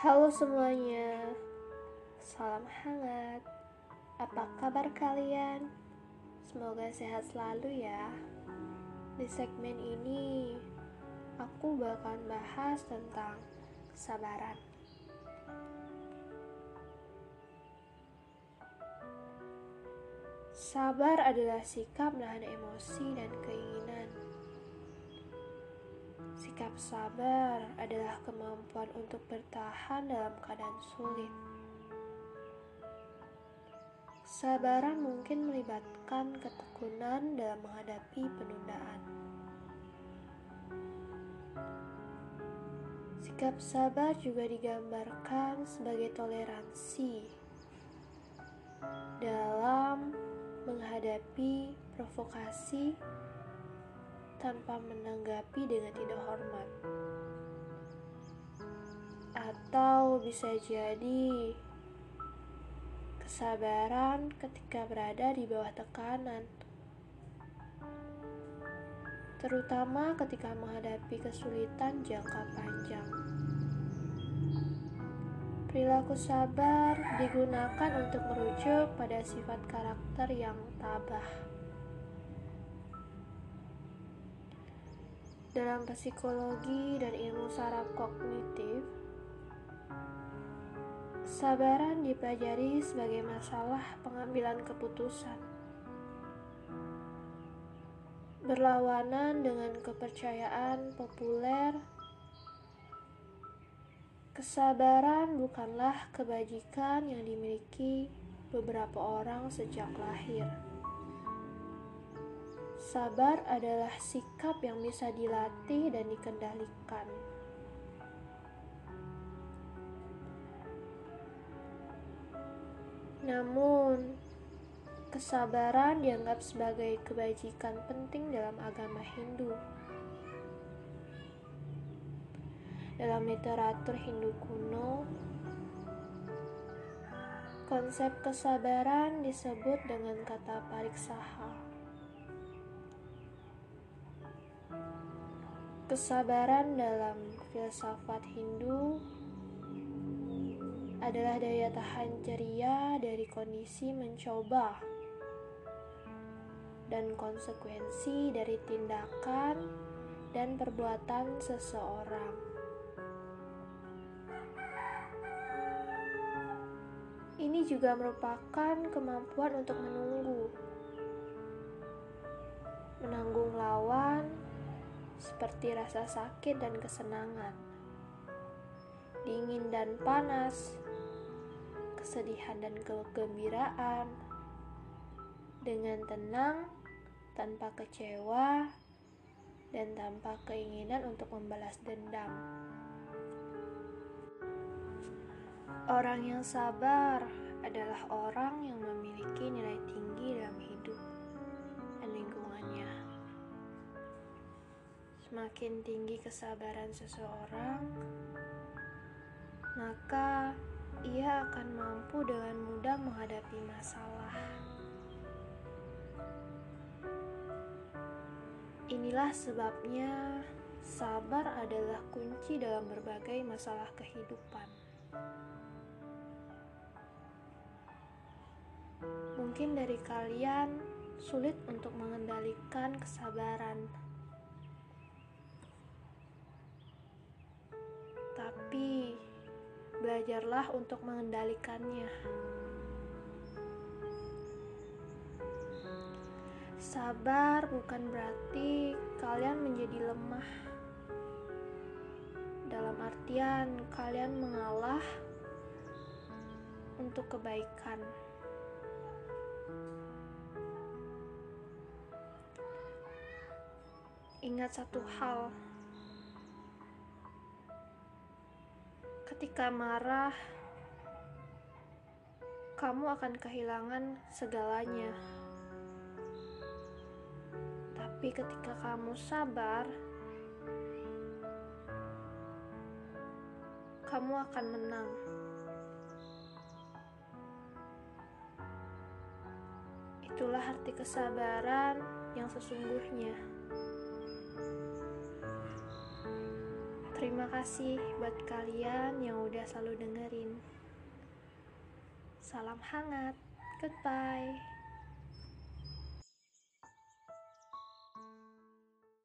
Halo semuanya, salam hangat. Apa kabar kalian? Semoga sehat selalu ya. Di segmen ini, aku bakal bahas tentang kesabaran. Sabar adalah sikap menahan emosi dan keinginan. Sikap sabar adalah kemampuan untuk bertahan dalam keadaan sulit. Sabaran mungkin melibatkan ketekunan dalam menghadapi penundaan. Sikap sabar juga digambarkan sebagai toleransi dalam menghadapi provokasi tanpa menanggapi dengan tidak hormat, atau bisa jadi kesabaran ketika berada di bawah tekanan, terutama ketika menghadapi kesulitan jangka panjang. Perilaku sabar digunakan untuk merujuk pada sifat karakter yang tabah. Dalam psikologi dan ilmu saraf kognitif, kesabaran dipelajari sebagai masalah pengambilan keputusan. Berlawanan dengan kepercayaan populer Kesabaran bukanlah kebajikan yang dimiliki beberapa orang sejak lahir. Sabar adalah sikap yang bisa dilatih dan dikendalikan. Namun, kesabaran dianggap sebagai kebajikan penting dalam agama Hindu. Dalam literatur Hindu kuno, konsep kesabaran disebut dengan kata pariksaha. Kesabaran dalam filsafat Hindu adalah daya tahan ceria dari kondisi mencoba dan konsekuensi dari tindakan dan perbuatan seseorang. Ini juga merupakan kemampuan untuk menunggu, menanggung seperti rasa sakit dan kesenangan, dingin dan panas, kesedihan dan kegembiraan, dengan tenang tanpa kecewa dan tanpa keinginan untuk membalas dendam. Orang yang sabar adalah orang yang memiliki nilai tinggi Semakin tinggi kesabaran seseorang, maka ia akan mampu dengan mudah menghadapi masalah. Inilah sebabnya sabar adalah kunci dalam berbagai masalah kehidupan. Mungkin dari kalian sulit untuk mengendalikan kesabaran, belajarlah untuk mengendalikannya. Sabar bukan berarti kalian menjadi lemah. Dalam artian, kalian mengalah untuk kebaikan. Ingat satu hal, ketika marah, kamu akan kehilangan segalanya. Tapi ketika kamu sabar, kamu akan menang. Itulah arti kesabaran yang sesungguhnya. Terima kasih buat kalian yang udah selalu dengerin. Salam hangat. Goodbye.